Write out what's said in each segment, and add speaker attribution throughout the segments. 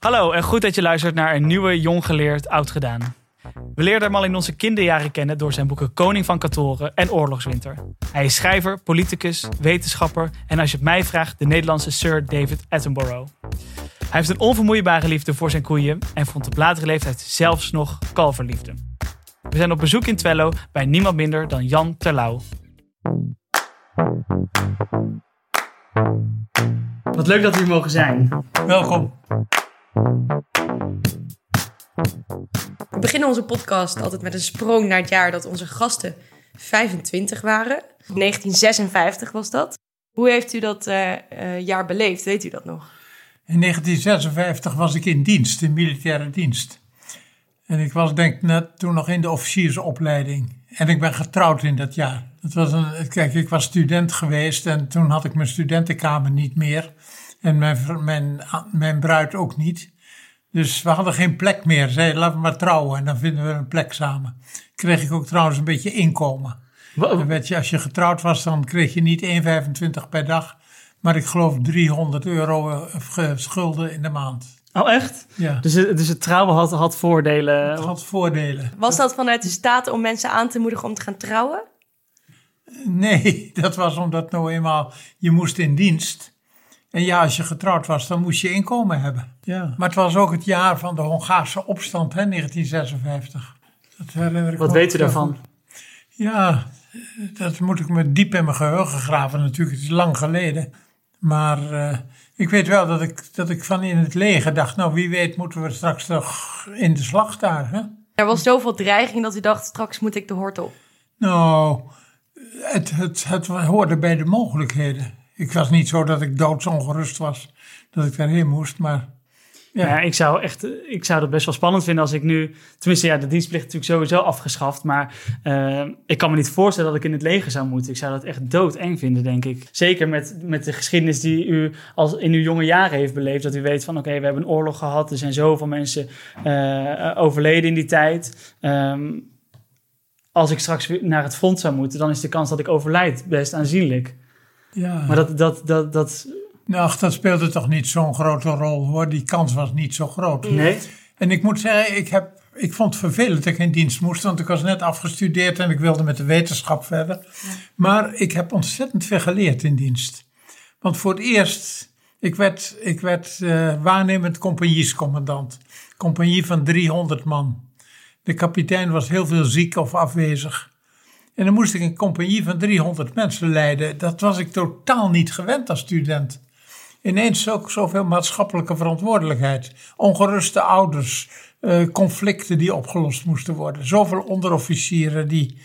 Speaker 1: Hallo en goed dat je luistert naar een nieuwe Jong Geleerd Oud Gedaan. We leerden hem al in onze kinderjaren kennen door zijn boeken Koning van Katoren en Oorlogswinter. Hij is schrijver, politicus, wetenschapper en als je het mij vraagt, de Nederlandse Sir David Attenborough. Hij heeft een onvermoeibare liefde voor zijn koeien en vond op latere leeftijd zelfs nog kalverliefde. We zijn op bezoek in Twello bij niemand minder dan Jan Terlouw. Wat leuk dat we hier mogen zijn.
Speaker 2: Welkom.
Speaker 3: We beginnen onze podcast altijd met een sprong naar het jaar dat onze gasten 25 waren. 1956 was dat. Hoe heeft u dat eh, eh, jaar beleefd? Weet u dat nog?
Speaker 2: In 1956 was ik in dienst, in militaire dienst. En ik was denk ik net toen nog in de officiersopleiding. En ik ben getrouwd in dat jaar. Dat was een, kijk, ik was student geweest en toen had ik mijn studentenkamer niet meer. En mijn, mijn, mijn bruid ook niet. Dus we hadden geen plek meer. Zei, laten we maar trouwen en dan vinden we een plek samen. Kreeg ik ook trouwens een beetje inkomen. Dan werd je, als je getrouwd was, dan kreeg je niet 1,25 per dag. Maar ik geloof 300 euro schulden in de maand.
Speaker 1: Oh, echt?
Speaker 2: Ja.
Speaker 1: Dus, het- dus het trouwen had, had voordelen.
Speaker 2: Het had voordelen.
Speaker 3: Was dat vanuit de staat om mensen aan te moedigen om te gaan trouwen?
Speaker 2: Nee, dat was omdat nou eenmaal je moest in dienst. En ja, als je getrouwd was, dan moest je inkomen hebben. Ja. Maar het was ook het jaar van de Hongaarse opstand, hè, 1956. Dat herinner ik
Speaker 1: Wat weet u daarvan?
Speaker 2: goed. Ja, dat moet ik me diep in mijn geheugen graven natuurlijk. Het is lang geleden. Maar eh, ik weet wel dat ik, dat ik van in het leger dacht... nou, wie weet moeten we straks toch in de slag daar, hè?
Speaker 3: Er was zoveel dreiging dat u dacht, straks moet ik de hort op.
Speaker 2: Nou, het, het, het hoorde bij de mogelijkheden. Ik was niet zo dat ik doodsongerust was dat ik daarheen moest, maar ja,
Speaker 1: ik zou echt, ik zou dat best wel spannend vinden als ik nu, tenminste ja, de dienstplicht is natuurlijk sowieso afgeschaft, maar eh, ik kan me niet voorstellen dat ik in het leger zou moeten. Ik zou dat echt doodeng vinden, denk ik. Zeker met, met de geschiedenis die u als in uw jonge jaren heeft beleefd, dat u weet van oké, we hebben een oorlog gehad, er zijn zoveel mensen eh, overleden in die tijd. Ehm, als ik straks weer naar het front zou moeten, dan is de kans dat ik overlijd best aanzienlijk.
Speaker 2: Ja.
Speaker 1: Maar dat, dat, dat, dat,
Speaker 2: Nou, dat speelde toch niet zo'n grote rol hoor. Die kans was niet zo groot.
Speaker 1: nee?
Speaker 2: En ik moet zeggen, ik, heb, ik vond het vervelend dat ik in dienst moest, want ik was net afgestudeerd en ik wilde met de wetenschap verder. Maar ik heb ontzettend veel geleerd in dienst. Want voor het eerst, ik werd, ik werd eh, waarnemend compagniescommandant. Compagnie van 300 man. De kapitein was heel veel ziek of afwezig. En dan moest ik een compagnie van 300 mensen leiden. Dat was ik totaal niet gewend als student. Ineens ook zoveel maatschappelijke verantwoordelijkheid. Ongeruste ouders, eh, conflicten die opgelost moesten worden. Zoveel onderofficieren die,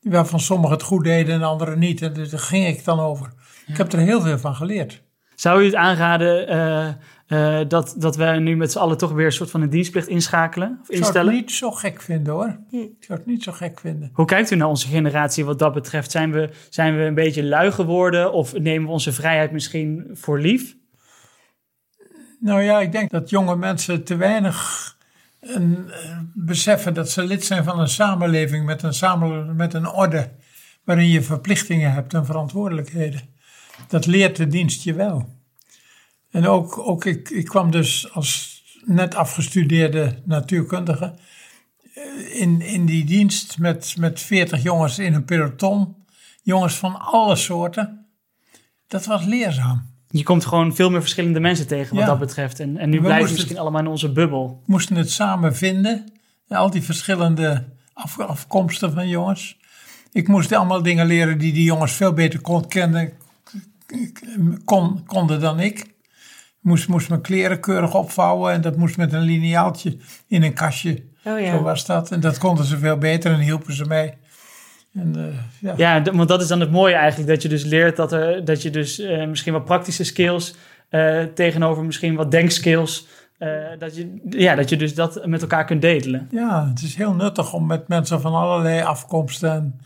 Speaker 2: waarvan sommigen het goed deden en anderen niet. En daar ging ik dan over. Ik heb er heel veel van geleerd.
Speaker 1: Zou u het aanraden eh, eh, dat, dat wij nu met z'n allen toch weer een soort van een dienstplicht inschakelen of
Speaker 2: Ik zou
Speaker 1: instellen?
Speaker 2: het niet zo gek vinden hoor. Ik zou het niet zo gek vinden.
Speaker 1: Hoe kijkt u naar onze generatie wat dat betreft? Zijn we, zijn we een beetje lui geworden of nemen we onze vrijheid misschien voor lief?
Speaker 2: Nou ja, ik denk dat jonge mensen te weinig een, eh, beseffen dat ze lid zijn van een samenleving met een, samen, met een orde waarin je verplichtingen hebt en verantwoordelijkheden. Dat leert de dienst je wel. En ook, ook ik, ik kwam dus als net afgestudeerde natuurkundige eh, in, in die dienst met, met 40 jongens in een peloton. Jongens van alle soorten. Dat was leerzaam.
Speaker 1: Je komt gewoon veel meer verschillende mensen tegen wat
Speaker 2: Ja.
Speaker 1: dat betreft. En, en nu
Speaker 2: We
Speaker 1: blijven we misschien allemaal in onze bubbel.
Speaker 2: We moesten het samen vinden. Al die verschillende af- afkomsten van jongens. Ik moest allemaal dingen leren die die jongens veel beter kon, kennen, kon, konden dan ik. Ik moest, moest mijn kleren keurig opvouwen en dat moest met een lineaaltje in een kastje.
Speaker 3: Oh ja.
Speaker 2: Zo was dat. En dat konden ze veel beter en hielpen ze mij. En, eh, ja.
Speaker 1: Ja, want dat is dan het mooie eigenlijk. Dat je dus leert dat, er, dat je dus eh, misschien wat praktische skills eh, tegenover misschien wat denkskills. eh, dat, je, ja, dat je dus dat met elkaar kunt delen.
Speaker 2: ja, het is heel nuttig om met mensen van allerlei afkomsten en,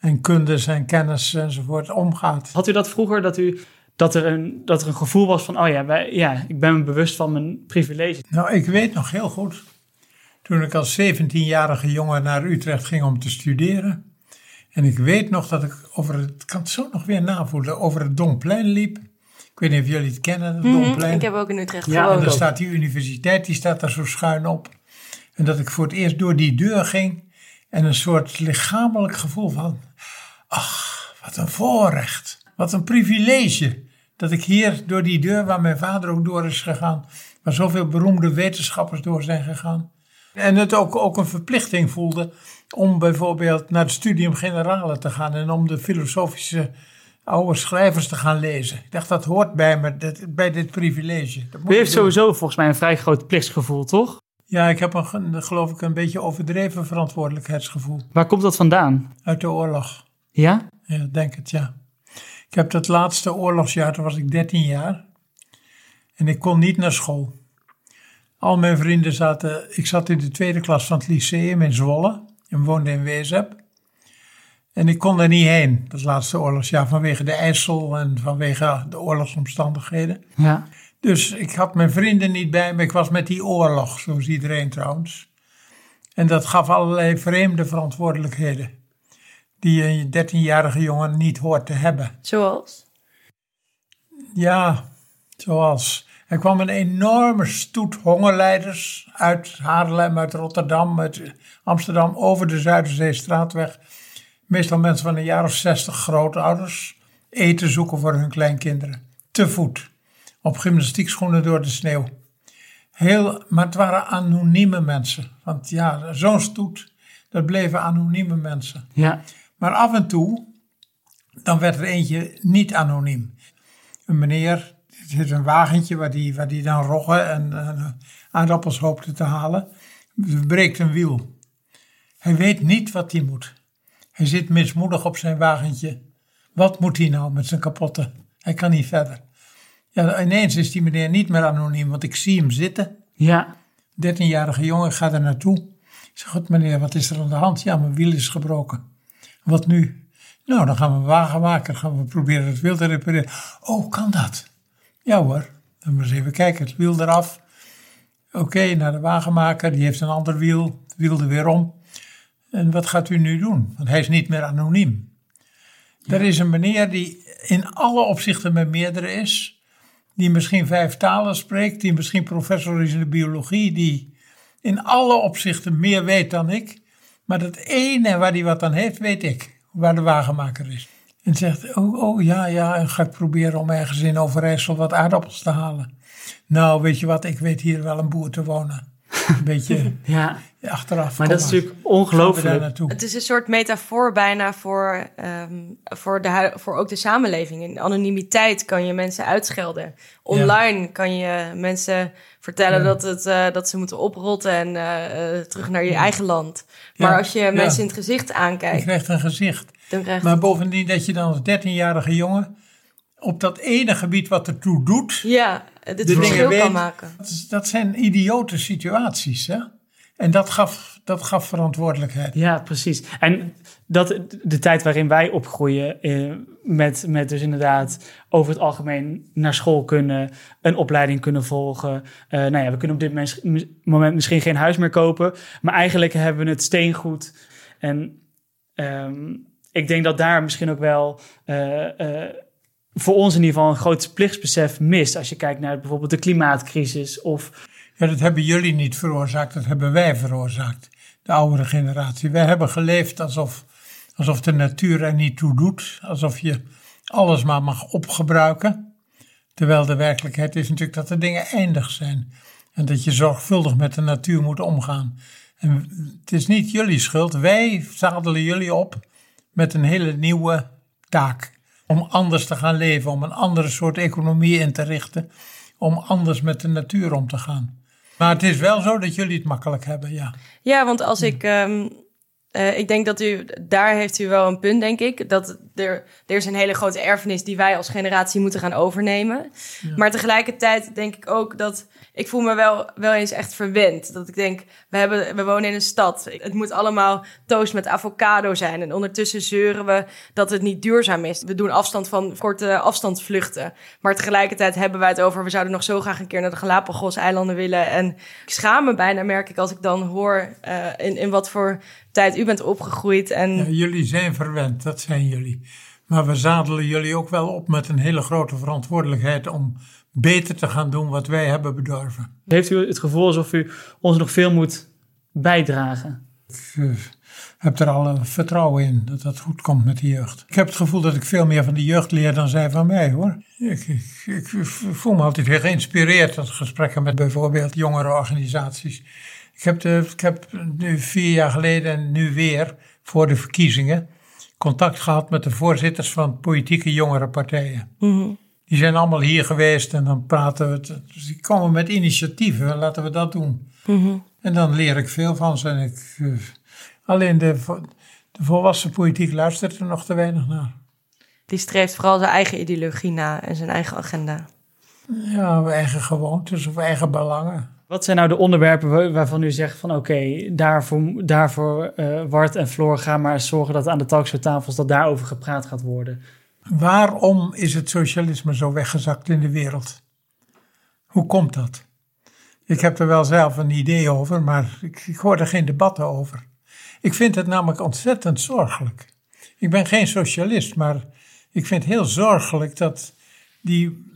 Speaker 2: en kundes en kennis enzovoort omgaat.
Speaker 1: Had u dat vroeger, dat, u, dat, er een, dat er een gevoel was van... oh ja, wij, ja, ik ben me bewust van mijn privilege.
Speaker 2: Nou, ik weet nog heel goed, toen ik als 17-jarige jongen naar Utrecht ging om te studeren. En ik weet nog dat ik over het, ik kan het zo nog weer navoelen, over het Domplein liep. Ik weet niet of jullie het kennen, het
Speaker 3: Mhm,
Speaker 2: Domplein.
Speaker 3: Ik heb ook in Utrecht
Speaker 1: Ja,
Speaker 2: En
Speaker 3: gewoond.
Speaker 2: dan
Speaker 1: ook.
Speaker 2: staat die universiteit, die staat daar zo schuin op. En dat ik voor het eerst door die deur ging en een soort lichamelijk gevoel van, ach, wat een voorrecht, wat een privilege. Dat ik hier door die deur waar mijn vader ook door is gegaan, waar zoveel beroemde wetenschappers door zijn gegaan. En het ook, ook een verplichting voelde om bijvoorbeeld naar het studium generale te gaan en om de filosofische oude schrijvers te gaan lezen. Ik dacht, dat hoort bij me, dat, bij dit privilege. Dat moet
Speaker 1: U heeft sowieso volgens mij een vrij groot plichtsgevoel, toch?
Speaker 2: Ja, ik heb een, ge- geloof ik een beetje overdreven verantwoordelijkheidsgevoel
Speaker 1: Waar komt dat vandaan?
Speaker 2: uit de oorlog.
Speaker 1: Ja?
Speaker 2: Ja, denk het, ja. Ik heb dat laatste oorlogsjaar, toen was ik 13 jaar. En ik kon niet naar school. Al mijn vrienden zaten... Ik zat in de tweede klas van het lyceum in Zwolle. En woonde in Wezep. En ik kon er niet heen, dat laatste oorlogsjaar, vanwege de IJssel en vanwege de oorlogsomstandigheden.
Speaker 1: Ja.
Speaker 2: Dus ik had mijn vrienden niet bij me. Ik was met die oorlog, zoals iedereen trouwens. En dat gaf allerlei vreemde verantwoordelijkheden. Die een 13-jarige jongen niet hoort te hebben.
Speaker 3: Zoals?
Speaker 2: Ja, zoals. Er kwam een enorme stoet hongerleiders uit Haarlem, uit Rotterdam, uit Amsterdam, over de Zuiderzeestraatweg. Meestal mensen van een jaar of zestig grootouders. Eten zoeken voor hun kleinkinderen. Te voet. Op gymnastiekschoenen door de sneeuw. Heel, maar het waren anonieme mensen. Want ja, zo'n stoet, dat bleven anonieme mensen.
Speaker 1: Ja.
Speaker 2: Maar af en toe, dan werd er eentje niet anoniem. Een meneer, er zit een wagentje waar die, waar die dan roggen en eh, aardappels hoopte te halen. Breekt een wiel. Hij weet niet wat hij moet. Hij zit mismoedig op zijn wagentje. Wat moet hij nou met zijn kapotte? Hij kan niet verder. Ja, ineens is die meneer niet meer anoniem, want ik zie hem zitten.
Speaker 1: Ja.
Speaker 2: 13-jarige jongen, ik ga er naartoe. Ik zeg, goed meneer, wat is er aan de hand? Ja, mijn wiel is gebroken. Wat nu? Nou, dan gaan we een wagen maken, gaan we proberen het wiel te repareren. Oh, kan dat? Ja hoor, dan maar eens even kijken, het wiel eraf. Oké, naar de wagenmaker, die heeft een ander wiel, het wiel er weer om. En wat gaat u nu doen? Want hij is niet meer anoniem. Er is een meneer die in alle opzichten met meerdere is, die misschien vijf talen spreekt, die misschien professor is in de biologie, die in alle opzichten meer weet dan ik. Maar dat ene waar hij wat aan heeft, weet ik, waar de wagenmaker is. En zegt, oh, oh ja, ja, en ga ik proberen om ergens in Overijssel wat aardappels te halen. Nou, weet je wat, ik weet hier wel een boer te wonen. Een beetje
Speaker 1: Ja.
Speaker 2: achteraf.
Speaker 1: Maar dat is natuurlijk ongelooflijk.
Speaker 2: naartoe.
Speaker 3: Het is een soort metafoor bijna voor, ehm, voor, de, voor ook de samenleving. In anonimiteit kan je mensen uitschelden. Online kan je mensen vertellen
Speaker 2: Ja.
Speaker 3: dat, het, eh, dat ze moeten oprotten en eh, eh, terug naar je eigen land. Maar
Speaker 2: Ja,
Speaker 3: als je
Speaker 2: ja.
Speaker 3: mensen in het gezicht
Speaker 2: Je
Speaker 3: aankijkt,
Speaker 2: krijgt een gezicht.
Speaker 3: dan krijg je...
Speaker 2: Maar bovendien dat je dan als 13-jarige jongen op dat ene gebied wat ertoe doet,
Speaker 3: Ja, het
Speaker 2: de
Speaker 3: verschil
Speaker 2: dingen weet-
Speaker 3: kan maken.
Speaker 2: dat, is- dat zijn idiote situaties. Hè? En dat gaf, dat gaf verantwoordelijkheid.
Speaker 1: Ja, precies. En dat, de tijd waarin wij opgroeien, eh, met, met dus inderdaad over het algemeen naar school kunnen, een opleiding kunnen volgen. Eh, nou ja, we kunnen op dit moment misschien geen huis meer kopen, maar eigenlijk hebben we het steengoed. En ehm, ik denk dat daar misschien ook wel eh, eh, voor ons in ieder geval een groot plichtsbesef mist. Als je kijkt naar bijvoorbeeld de klimaatcrisis of
Speaker 2: Ja, dat hebben jullie niet veroorzaakt, dat hebben wij veroorzaakt. De oudere generatie. Wij hebben geleefd alsof, alsof de natuur er niet toe doet. Alsof je alles maar mag opgebruiken. Terwijl de werkelijkheid is natuurlijk dat de dingen eindig zijn. En dat je zorgvuldig met de natuur moet omgaan. En het is niet jullie schuld. Wij zadelen jullie op met een hele nieuwe taak. Om anders te gaan leven, om een andere soort economie in te richten. Om anders met de natuur om te gaan. Maar het is wel zo dat jullie het makkelijk hebben, ja.
Speaker 3: Ja, want als ik. ehm, eh, ik denk dat u. Daar heeft u wel een punt, denk ik. Dat er, er is een hele grote erfenis die wij als generatie moeten gaan overnemen. Maar tegelijkertijd denk ik ook dat. Ik voel me wel, wel eens echt verwend. Dat ik denk, we, hebben, we wonen in een stad. Het moet allemaal toast met avocado zijn. En ondertussen zeuren we dat het niet duurzaam is. We doen afstand van korte afstandsvluchten. Maar tegelijkertijd hebben wij het over... we zouden nog zo graag een keer naar de Galapagos-eilanden willen. En ik schaam me bijna, merk ik, als ik dan hoor... eh, in, in wat voor tijd u bent opgegroeid. En
Speaker 2: Ja, jullie zijn verwend, dat zijn jullie. Maar we zadelen jullie ook wel op met een hele grote verantwoordelijkheid om beter te gaan doen wat wij hebben bedorven.
Speaker 1: Heeft u het gevoel alsof u ons nog veel moet bijdragen?
Speaker 2: Ik uh, heb er alle vertrouwen in dat dat goed komt met de jeugd. Ik heb het gevoel dat ik veel meer van de jeugd leer dan zij van mij hoor. Ik, ik, ik voel me altijd weer geïnspireerd tot gesprekken met bijvoorbeeld jongere organisaties. Ik heb, de, ik heb nu vier jaar geleden en nu weer voor de verkiezingen contact gehad met de voorzitters van politieke jongere partijen.
Speaker 3: Mm
Speaker 2: Die zijn allemaal hier geweest en dan praten we. Dus die komen met initiatieven, laten we dat doen.
Speaker 3: -hmm.
Speaker 2: En dan leer ik veel van ze. En ik, uh, alleen de, de volwassen politiek luistert er nog te weinig naar.
Speaker 3: Die streeft vooral zijn eigen ideologie na en zijn eigen agenda.
Speaker 2: Ja, eigen gewoontes of eigen belangen.
Speaker 1: Wat zijn nou de onderwerpen waarvan u zegt van oké, daarvoor, daarvoor uh, Wart en Floor gaan maar zorgen dat aan de talkshowtafels dat daarover gepraat gaat worden?
Speaker 2: Waarom is het socialisme zo weggezakt in de wereld? Hoe komt dat? Ik heb er wel zelf een idee over, maar ik, ik hoor er geen debatten over. Ik vind het namelijk ontzettend zorgelijk. Ik ben geen socialist, maar ik vind het heel zorgelijk dat die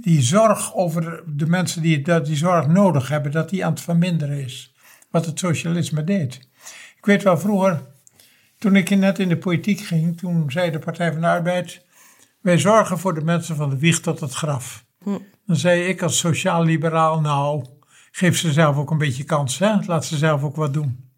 Speaker 2: die zorg over de mensen die dat die zorg nodig hebben, dat die aan het verminderen is. Wat het socialisme deed. Ik weet wel vroeger, toen ik net in de politiek ging, toen zei de Partij van de Arbeid: Wij zorgen voor de mensen van de wieg tot het graf.
Speaker 3: Hm.
Speaker 2: Dan zei ik als sociaal-liberaal: Nou, geef ze zelf ook een beetje kans, hè? laat ze zelf ook wat doen.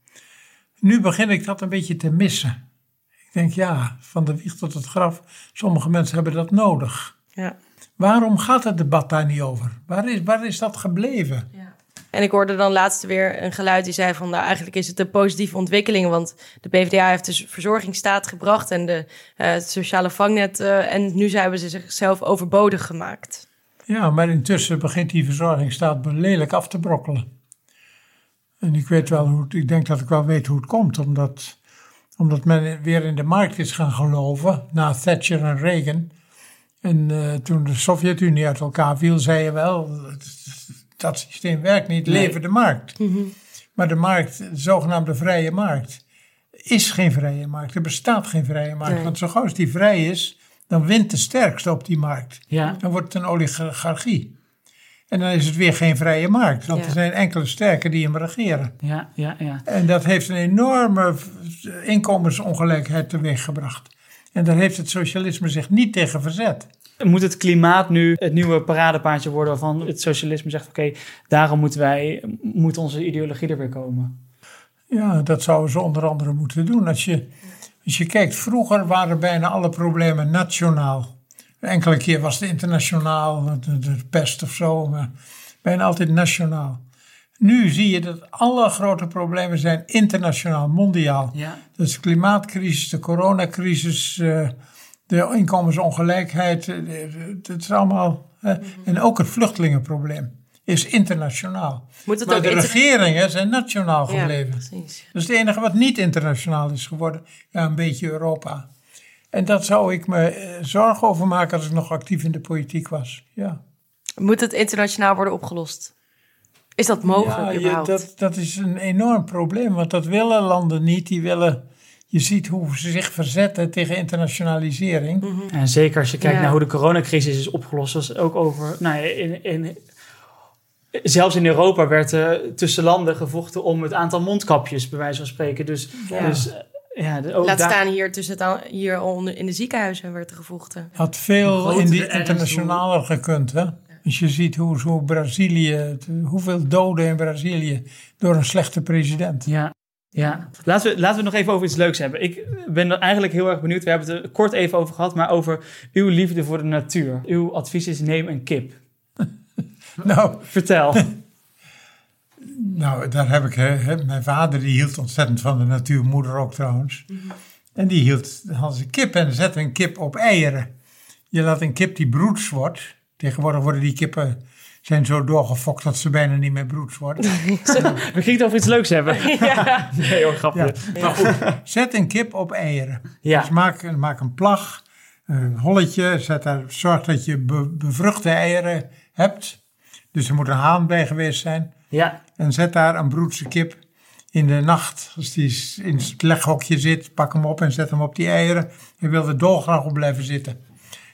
Speaker 2: Nu begin ik dat een beetje te missen. Ik denk, ja, van de wieg tot het graf, sommige mensen hebben dat nodig.
Speaker 3: Ja.
Speaker 2: Waarom gaat het debat daar niet over? Waar is, waar is dat gebleven?
Speaker 3: Ja. En ik hoorde dan laatst weer een geluid die zei van... nou, eigenlijk is het een positieve ontwikkeling... want de PvdA heeft de verzorgingsstaat gebracht... en de uh, het sociale vangnet... Uh, en nu hebben ze zichzelf overbodig gemaakt.
Speaker 2: Ja, maar intussen begint die verzorgingsstaat lelijk af te brokkelen. En ik weet wel hoe het, ik denk dat ik wel weet hoe het komt... omdat, omdat men weer in de markt is gaan geloven... na Thatcher en Reagan... En uh, toen de Sovjet-Unie uit elkaar viel, zei je wel, dat systeem werkt niet,
Speaker 3: Nee.
Speaker 2: leven de markt.
Speaker 3: Mhm.
Speaker 2: Maar de markt, de zogenaamde vrije markt, is geen vrije markt. Er bestaat geen vrije markt.
Speaker 3: Nee.
Speaker 2: Want zo gauw als die vrij is, dan wint de sterkste op die markt.
Speaker 1: Ja,
Speaker 2: Dan wordt het een oligarchie. En dan is het weer geen vrije markt. Want
Speaker 3: Ja.
Speaker 2: er zijn enkele sterken die hem regeren.
Speaker 1: ja, ja, ja.
Speaker 2: En dat heeft een enorme inkomensongelijkheid teweeggebracht. En daar heeft het socialisme zich niet tegen verzet.
Speaker 1: Moet het klimaat nu het nieuwe paradepaardje worden waarvan het socialisme zegt: oké, daarom moeten wij, moet onze ideologie er weer komen?
Speaker 2: Ja, dat zouden ze onder andere moeten doen. Als je, als je kijkt, vroeger waren bijna alle problemen nationaal. Enkele keer was het internationaal, de, de pest of zo, maar bijna altijd nationaal. Nu zie je dat alle grote problemen zijn internationaal, mondiaal.
Speaker 1: Ja,
Speaker 2: Dus de klimaatcrisis, de coronacrisis, eh, de inkomensongelijkheid, eh, het is allemaal. eh, En ook het vluchtelingenprobleem is internationaal.
Speaker 3: Moet het
Speaker 2: Maar
Speaker 3: ook
Speaker 2: de regeringen zijn nationaal
Speaker 3: Ja,
Speaker 2: gebleven.
Speaker 3: precies.
Speaker 2: Dat is het enige wat niet internationaal is geworden. Ja, een beetje Europa. En dat zou ik me eh, zorgen over maken als ik nog actief in de politiek was. Ja,
Speaker 3: Moet het internationaal worden opgelost? Is dat mogelijk
Speaker 2: ja je-
Speaker 3: überhaupt?
Speaker 2: dat, dat is een enorm probleem, want dat willen landen niet. Die willen, je ziet hoe ze zich verzetten tegen internationalisering.
Speaker 1: en zeker als je kijkt
Speaker 3: Ja.
Speaker 1: naar hoe de coronacrisis is opgelost, was ook over. Nou, ja, in, in, zelfs in Europa werd er tussen landen gevochten om het aantal mondkapjes, bij wijze van spreken. Dus,
Speaker 3: Ja.
Speaker 1: dus ja, de-
Speaker 3: Laat staan hier, tussen het, hier onder, in de ziekenhuizen werd er gevochten.
Speaker 2: Had veel in die
Speaker 1: ernst,
Speaker 2: internationaler gekund. Hè? Als je ziet hoe, hoe Brazilië, hoeveel doden in Brazilië door een slechte president.
Speaker 1: Ja, ja. Laten, we, laten we nog even over iets leuks hebben. Ik ben eigenlijk heel erg benieuwd. We hebben het er kort even over gehad, maar over uw liefde voor de natuur. Uw advies is neem een kip.
Speaker 2: Nou,
Speaker 1: Vertel.
Speaker 2: Nou, daar heb ik, hè, mijn vader die hield ontzettend van de natuur, moeder ook trouwens. En die hield had een kip en zette een kip op eieren. Je laat een kip die broeds wordt. Tegenwoordig worden die kippen zijn zo doorgefokt dat ze bijna niet meer broeds worden.
Speaker 1: We gingen het over iets leuks hebben.
Speaker 3: ja.
Speaker 1: Nee hoor, grapje.
Speaker 2: Ja. Maar goed, zet een kip op eieren.
Speaker 1: Ja.
Speaker 2: Dus maak, maak een plag, een holletje, zet daar, zorg dat je be- bevruchte eieren hebt. Dus er moet een haan bij geweest zijn.
Speaker 1: Ja,
Speaker 2: En zet daar een broedse kip In de nacht, als die in het leghokje zit, pak hem op en zet hem op die eieren. Hij wil er dolgraag op blijven zitten.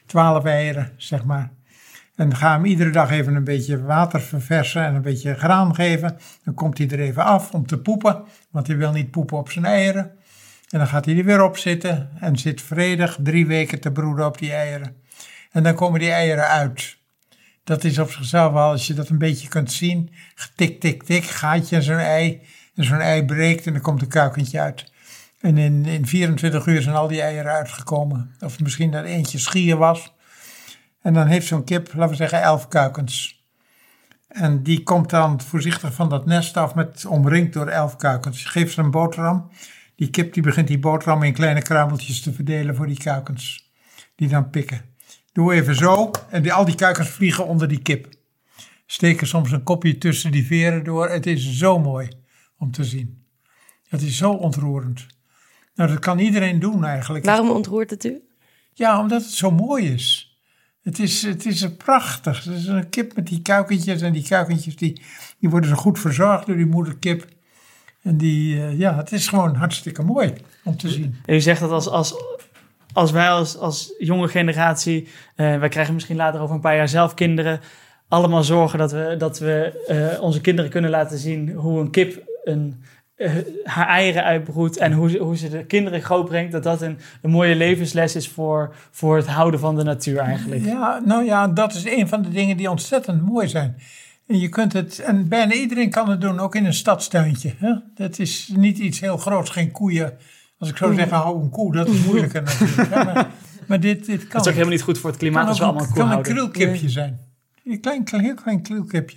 Speaker 2: Twaalf eieren, zeg maar. En ga hem iedere dag even een beetje water verversen en een beetje graan geven. Dan komt hij er even af om te poepen, want hij wil niet poepen op zijn eieren. En dan gaat hij er weer op zitten en zit vredig drie weken te broeden op die eieren. En dan komen die eieren uit. Dat is op zichzelf al, als je dat een beetje kunt zien, tik, tik, tik, gaatje in zo'n ei. En zo'n ei breekt en dan komt een kuikentje uit. En in, in 24 uur zijn al die eieren uitgekomen. Of misschien dat eentje schier was. En dan heeft zo'n kip, laten we zeggen, elf kuikens. En die komt dan voorzichtig van dat nest af, met, omringd door elf kuikens. Geef ze een boterham. Die kip die begint die boterham in kleine kruimeltjes te verdelen voor die kuikens. Die dan pikken. Doe even zo en die, al die kuikens vliegen onder die kip. Steken soms een kopje tussen die veren door. Het is zo mooi om te zien. Het is zo ontroerend. Nou, dat kan iedereen doen eigenlijk.
Speaker 3: Waarom ontroert het u?
Speaker 2: Ja, omdat het zo mooi is. Het is, het is prachtig. Het is een kip met die kuikentjes. En die kuikentjes die, die worden zo goed verzorgd door die moederkip. En die, uh, ja, het is gewoon hartstikke mooi om te zien.
Speaker 1: En u zegt dat als, als, als wij als, als jonge generatie, uh, wij krijgen misschien later over een paar jaar zelf kinderen, allemaal zorgen dat we, dat we uh, onze kinderen kunnen laten zien hoe een kip een, haar eieren uitbroedt en hoe ze, hoe ze de kinderen grootbrengt, dat dat een, een mooie levensles is voor, voor het houden van de natuur eigenlijk.
Speaker 2: Ja, nou ja, dat is een van de dingen die ontzettend mooi zijn. En je kunt het, en bijna iedereen kan het doen, ook in een stadstuintje. Hè? Dat is niet iets heel groots, geen koeien. Als ik zou zeggen, hou een koe, dat is moeilijker natuurlijk. Maar, maar dit, dit kan.
Speaker 1: Dat is ook helemaal niet goed voor het klimaat als we allemaal
Speaker 2: Het kan een krielkipje nee. zijn. Een klein, klein, heel klein krielkipje.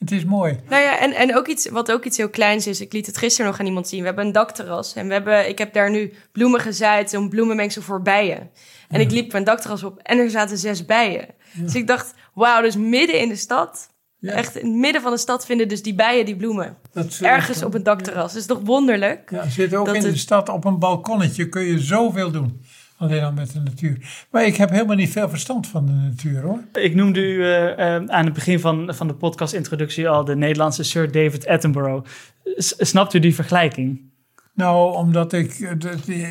Speaker 2: Het is mooi.
Speaker 3: Nou ja, en, en ook iets, wat ook iets heel kleins is. Ik liet het gisteren nog aan iemand zien. We hebben een dakterras. En we hebben, ik heb daar nu bloemen gezaaid. Een bloemenmengsel voor bijen. En ja. ik liep mijn dakterras op en er zaten zes bijen. Ja. Dus ik dacht, wauw, dus midden in de stad. Ja. Echt in het midden van de stad vinden dus die bijen die bloemen. Ergens echt, op een dakterras. Dat is toch wonderlijk?
Speaker 2: Ja, zit ook in het... de stad op een balkonnetje. Kun je zoveel doen. Alleen al met de natuur. Maar ik heb helemaal niet veel verstand van de natuur hoor.
Speaker 1: Ik noemde u uh, uh, aan het begin van, van de podcast-introductie al de Nederlandse Sir David Attenborough. S snapt u die vergelijking?
Speaker 2: Nou, omdat ik.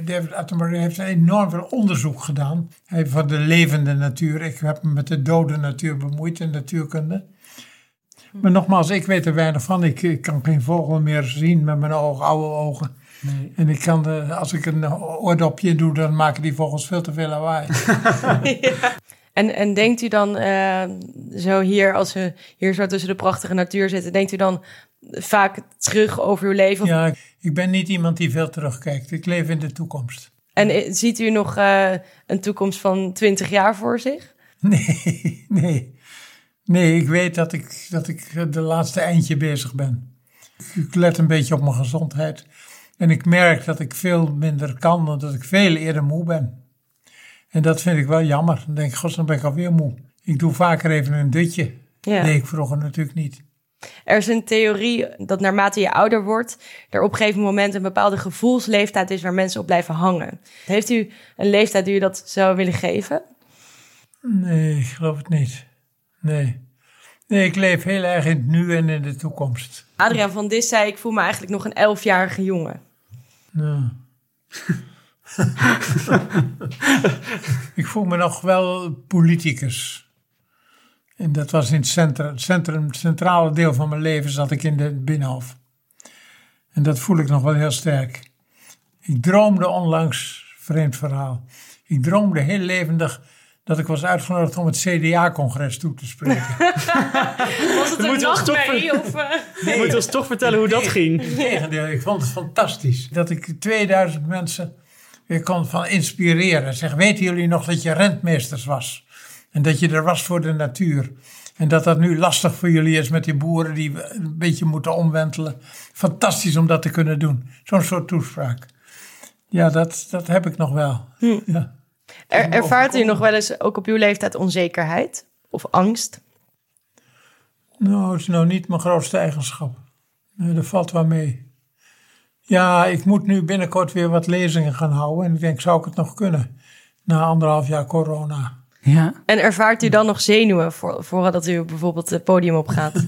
Speaker 2: David Attenborough heeft enorm veel onderzoek gedaan. Hij van de levende natuur. Ik heb me met de dode natuur bemoeid in natuurkunde. Maar nogmaals, ik weet er weinig van. Ik, ik kan geen vogel meer zien met mijn ogen, oude ogen. Nee. En ik kan de, als ik een oordopje doe, dan maken die vogels veel te veel lawaai.
Speaker 3: ja. en, en denkt u dan uh, zo hier, als we hier zo tussen de prachtige natuur zitten, denkt u dan vaak terug over uw leven?
Speaker 2: Ja, ik ben niet iemand die veel terugkijkt. Ik leef in de toekomst.
Speaker 3: En ziet u nog uh, een toekomst van 20 jaar voor zich?
Speaker 2: Nee, nee. Nee, ik weet dat ik, dat ik de laatste eindje bezig ben. Ik let een beetje op mijn gezondheid. En ik merk dat ik veel minder kan, omdat ik veel eerder moe ben. En dat vind ik wel jammer. Dan denk ik, god, dan ben ik alweer moe. Ik doe vaker even een dutje. Ja. Nee, ik vroeger natuurlijk niet.
Speaker 3: Er is een theorie dat naarmate je ouder wordt, er op een gegeven moment een bepaalde gevoelsleeftijd is waar mensen op blijven hangen. Heeft u een leeftijd die u dat zou willen geven?
Speaker 2: Nee, ik geloof het niet. Nee. Nee, ik leef heel erg in het nu en in de toekomst.
Speaker 3: Adriaan van Dis zei, ik voel me eigenlijk nog een elfjarige jongen.
Speaker 2: Ja. ik voel me nog wel politicus. En dat was in het centrum, centrum, het centrale deel van mijn leven zat ik in de Binnenhof. En dat voel ik nog wel heel sterk. Ik droomde onlangs, vreemd verhaal, ik droomde heel levendig dat ik was uitgenodigd om het CDA-congres toe te spreken.
Speaker 3: was het een nachtmerrie? Of, uh...
Speaker 1: nee, moet ons toch vertellen hoe dat ging.
Speaker 2: Integendeel, ik vond het fantastisch. Dat ik 2000 mensen weer kon van inspireren. Zeg, weten jullie nog dat je rentmeesters was? En dat je er was voor de natuur. En dat dat nu lastig voor jullie is met die boeren die een beetje moeten omwentelen. Fantastisch om dat te kunnen doen. Zo'n soort toespraak. Ja, dat, dat heb ik nog wel. Hm. Ja.
Speaker 3: Er, ervaart u nog wel eens ook op uw leeftijd onzekerheid of angst?
Speaker 2: Nou, het is nou niet mijn grootste eigenschap. Nee, dat valt wel mee. Ja, ik moet nu binnenkort weer wat lezingen gaan houden. En ik denk, zou ik het nog kunnen? Na anderhalf jaar corona.
Speaker 3: Ja. En ervaart u dan nog zenuwen voor, voordat u bijvoorbeeld het podium opgaat?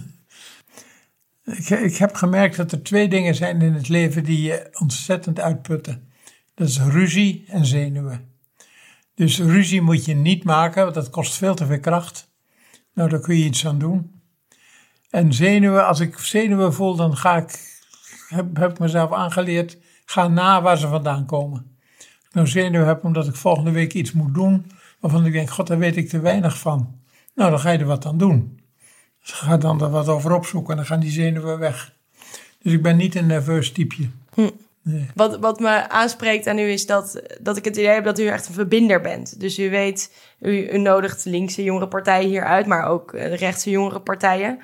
Speaker 2: Ik, ik heb gemerkt dat er twee dingen zijn in het leven die je ontzettend uitputten. Dat is ruzie en zenuwen. Dus ruzie moet je niet maken, want dat kost veel te veel kracht. Nou, daar kun je iets aan doen. En zenuwen, als ik zenuwen voel, dan ga ik, heb, ik mezelf aangeleerd, ga na waar ze vandaan komen. Als ik nou zenuwen heb omdat ik volgende week iets moet doen, waarvan ik denk, god, daar weet ik te weinig van. Nou, dan ga je er wat aan doen. Dus ga dan er wat over opzoeken en dan gaan die zenuwen weg. Dus ik ben niet een nerveus typeje. Nee.
Speaker 3: Wat, wat me aanspreekt aan u is dat, dat ik het idee heb dat u echt een verbinder bent. Dus u weet, u, u nodigt linkse jongere partijen hier uit, maar ook eh, rechtse jongere partijen.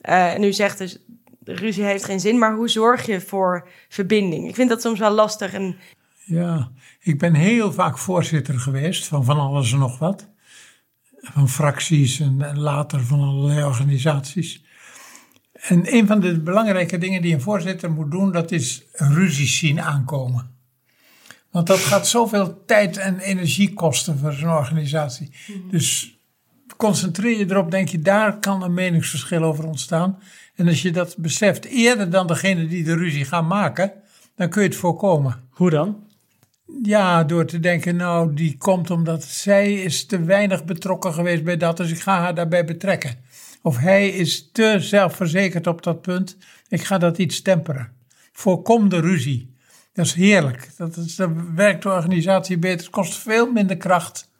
Speaker 3: Eh, en u zegt dus, ruzie heeft geen zin, maar hoe zorg je voor verbinding? Ik vind dat soms wel lastig. En
Speaker 2: Ja, ik ben heel vaak voorzitter geweest van van alles en nog wat. Van fracties en, en later van allerlei organisaties. En een van de belangrijke dingen die een voorzitter moet doen, dat is ruzies zien aankomen. Want dat gaat zoveel tijd en energie kosten voor zo'n organisatie. Dus concentreer je erop, denk je, daar kan een meningsverschil over ontstaan. En als je dat beseft eerder dan degene die de ruzie gaan maken, dan kun je het voorkomen.
Speaker 1: Hoe dan?
Speaker 2: Ja, door te denken, nou, die komt omdat zij is te weinig betrokken geweest bij dat, dus ik ga haar daarbij betrekken. Of hij is te zelfverzekerd op dat punt, ik ga dat iets temperen. Voorkom de ruzie. Dat is heerlijk. Dat is, dan werkt de organisatie beter. Het kost veel minder kracht.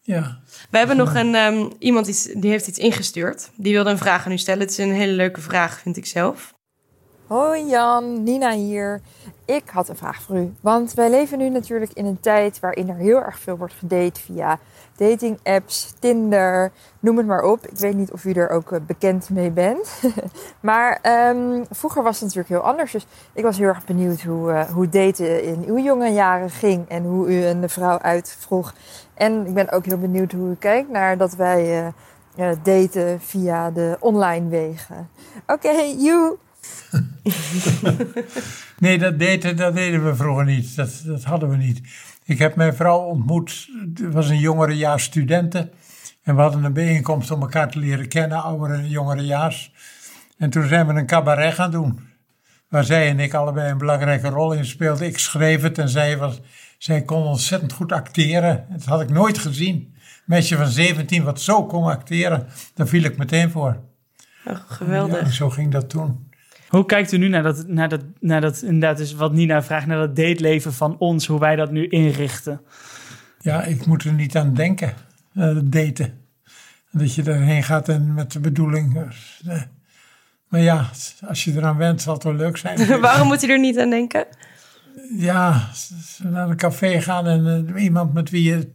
Speaker 2: Ja.
Speaker 3: we hebben nog een, ehm, iemand die, die heeft iets ingestuurd. Die wilde een vraag aan u stellen. Het is een hele leuke vraag, vind ik zelf.
Speaker 4: Hoi Jan, Nina hier. Ik had een vraag voor u. Want wij leven nu natuurlijk in een tijd waarin er heel erg veel wordt gedate via dating apps, Tinder, noem het maar op. Ik weet niet of u er ook eh, bekend mee bent. maar ehm, vroeger was het natuurlijk heel anders. Dus ik was heel erg benieuwd hoe, eh, hoe daten in uw jonge jaren ging en hoe u een vrouw uitvroeg. En ik ben ook heel benieuwd hoe u kijkt naar dat wij eh, daten via de online wegen. Oké, you.
Speaker 2: Nee, dat deden, dat deden we vroeger niet. Dat, dat hadden we niet. Ik heb mijn vrouw ontmoet. Het was een jongerejaars studenten. En we hadden een bijeenkomst om elkaar te leren kennen, oudere en jongerejaars. En toen zijn we een cabaret gaan doen. Waar zij en ik allebei een belangrijke rol in speelden. Ik schreef het en zij, was, zij kon ontzettend goed acteren. Dat had ik nooit gezien. Een meisje van 17 wat zo kon acteren, daar viel ik meteen voor.
Speaker 3: Oh, geweldig.
Speaker 2: Ja, zo ging dat toen.
Speaker 1: Hoe kijkt u nu naar dat, naar dat, naar dat inderdaad is wat Nina vraagt, naar dat dateleven van ons, hoe wij dat nu inrichten?
Speaker 2: Ja, ik moet er niet aan denken, eh, daten. Dat je erheen gaat en met de bedoeling. eh, maar ja, als je eraan went, zal het wel leuk zijn.
Speaker 3: Waarom moet u er niet aan denken?
Speaker 2: Ja, naar een café gaan en eh, iemand met wie je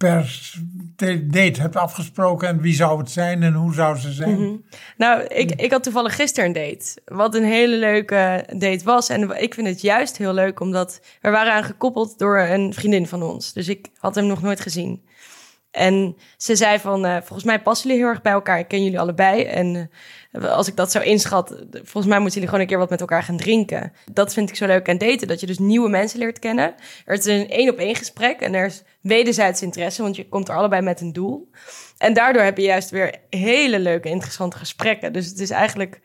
Speaker 2: per date hebt afgesproken en wie zou het zijn en hoe zou ze zijn.
Speaker 3: Nou, ik, ik had toevallig gisteren een date. Wat een hele leuke date was. En ik vind het juist heel leuk, omdat we waren aan gekoppeld door een vriendin van ons. Dus ik had hem nog nooit gezien. En ze zei van, eh, volgens mij passen jullie heel erg bij elkaar. Ik ken jullie allebei. En eh, als ik dat zo inschat, volgens mij moeten jullie gewoon een keer wat met elkaar gaan drinken. Dat vind ik zo leuk aan daten, dat je dus nieuwe mensen leert kennen. Er is een één op één gesprek en er is wederzijds interesse, want je komt er allebei met een doel. En daardoor heb je juist weer hele leuke, interessante gesprekken. Dus het is eigenlijk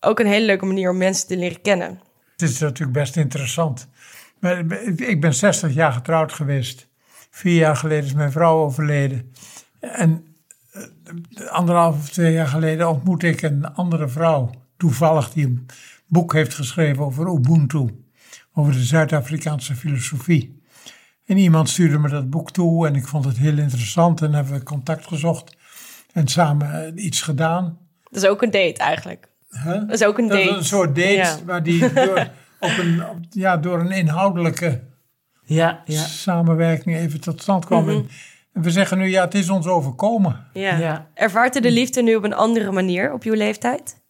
Speaker 3: ook een hele leuke manier om mensen te leren kennen.
Speaker 2: Het is natuurlijk best interessant. Maar ik ben 60 jaar getrouwd geweest. Vier jaar geleden is mijn vrouw overleden. En eh, anderhalf of twee jaar geleden ontmoette ik een andere vrouw. Toevallig die een boek heeft geschreven over Ubuntu. Over de Zuid-Afrikaanse filosofie. En iemand stuurde me dat boek toe en ik vond het heel interessant. En hebben we contact gezocht en samen eh, iets gedaan.
Speaker 3: Dat is ook een date eigenlijk.
Speaker 2: Huh?
Speaker 3: Dat is ook een
Speaker 2: Dat
Speaker 3: date.
Speaker 2: was een soort date
Speaker 3: Ja.
Speaker 2: waar die door, op een, op- ja, door een inhoudelijke
Speaker 1: Ja, ja.
Speaker 2: samenwerking even tot stand kwam. En- En we zeggen nu, ja, het is ons overkomen.
Speaker 3: Ja.
Speaker 1: Ja.
Speaker 3: Ervaart u de liefde nu op een andere manier op uw leeftijd?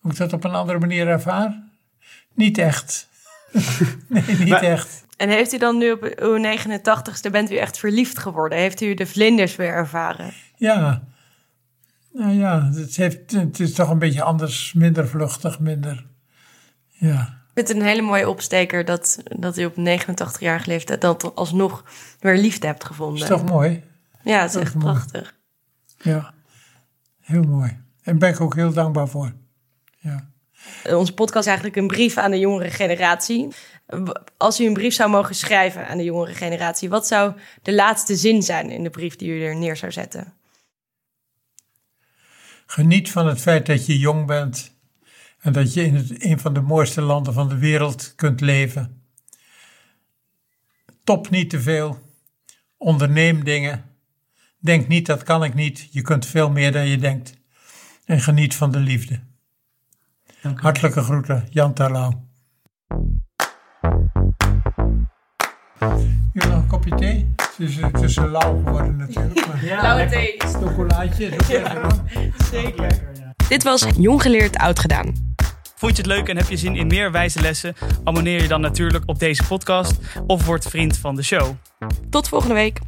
Speaker 2: Hoe ik dat op een andere manier ervaar? Niet echt. nee, niet
Speaker 1: Maar-
Speaker 2: echt.
Speaker 3: En heeft u dan nu op uw 89ste, bent u echt verliefd geworden? Heeft u de vlinders weer ervaren?
Speaker 2: Ja. Nou ja, het, heeft, het is toch een beetje anders, minder vluchtig, minder. Ja.
Speaker 3: Ik vind het een hele mooie opsteker dat, dat u op 89-jarige leeftijd dat alsnog weer liefde hebt gevonden.
Speaker 2: Is toch mooi?
Speaker 3: Ja, het is echt
Speaker 2: mooi.
Speaker 3: prachtig.
Speaker 2: Ja. Heel mooi. En ben ik ook heel dankbaar voor. Ja.
Speaker 3: Onze podcast is eigenlijk een brief aan de jongere generatie. Als u een brief zou mogen schrijven aan de jongere generatie, wat zou de laatste zin zijn in de brief die u er neer zou zetten?
Speaker 2: Geniet van het feit dat je jong bent en dat je in het, een van de mooiste landen van de wereld kunt leven. Top niet te veel. Onderneem dingen. Denk niet dat kan ik niet. Je kunt veel meer dan je denkt. En geniet van de liefde. Hartelijke groeten, Jan Terlouw. Je nog een kopje thee? Het is, het is een lauw geworden natuurlijk. Maar
Speaker 1: Ja,
Speaker 3: Blauwe
Speaker 1: lekker.
Speaker 3: thee.
Speaker 2: chocolaatje is ook lekker hoor.
Speaker 3: Zeker. Dit was Jong Geleerd Oud Gedaan.
Speaker 1: Vond je het leuk en heb je zin in meer wijze lessen? Abonneer je dan natuurlijk op deze podcast of word vriend van de show.
Speaker 3: Tot volgende week.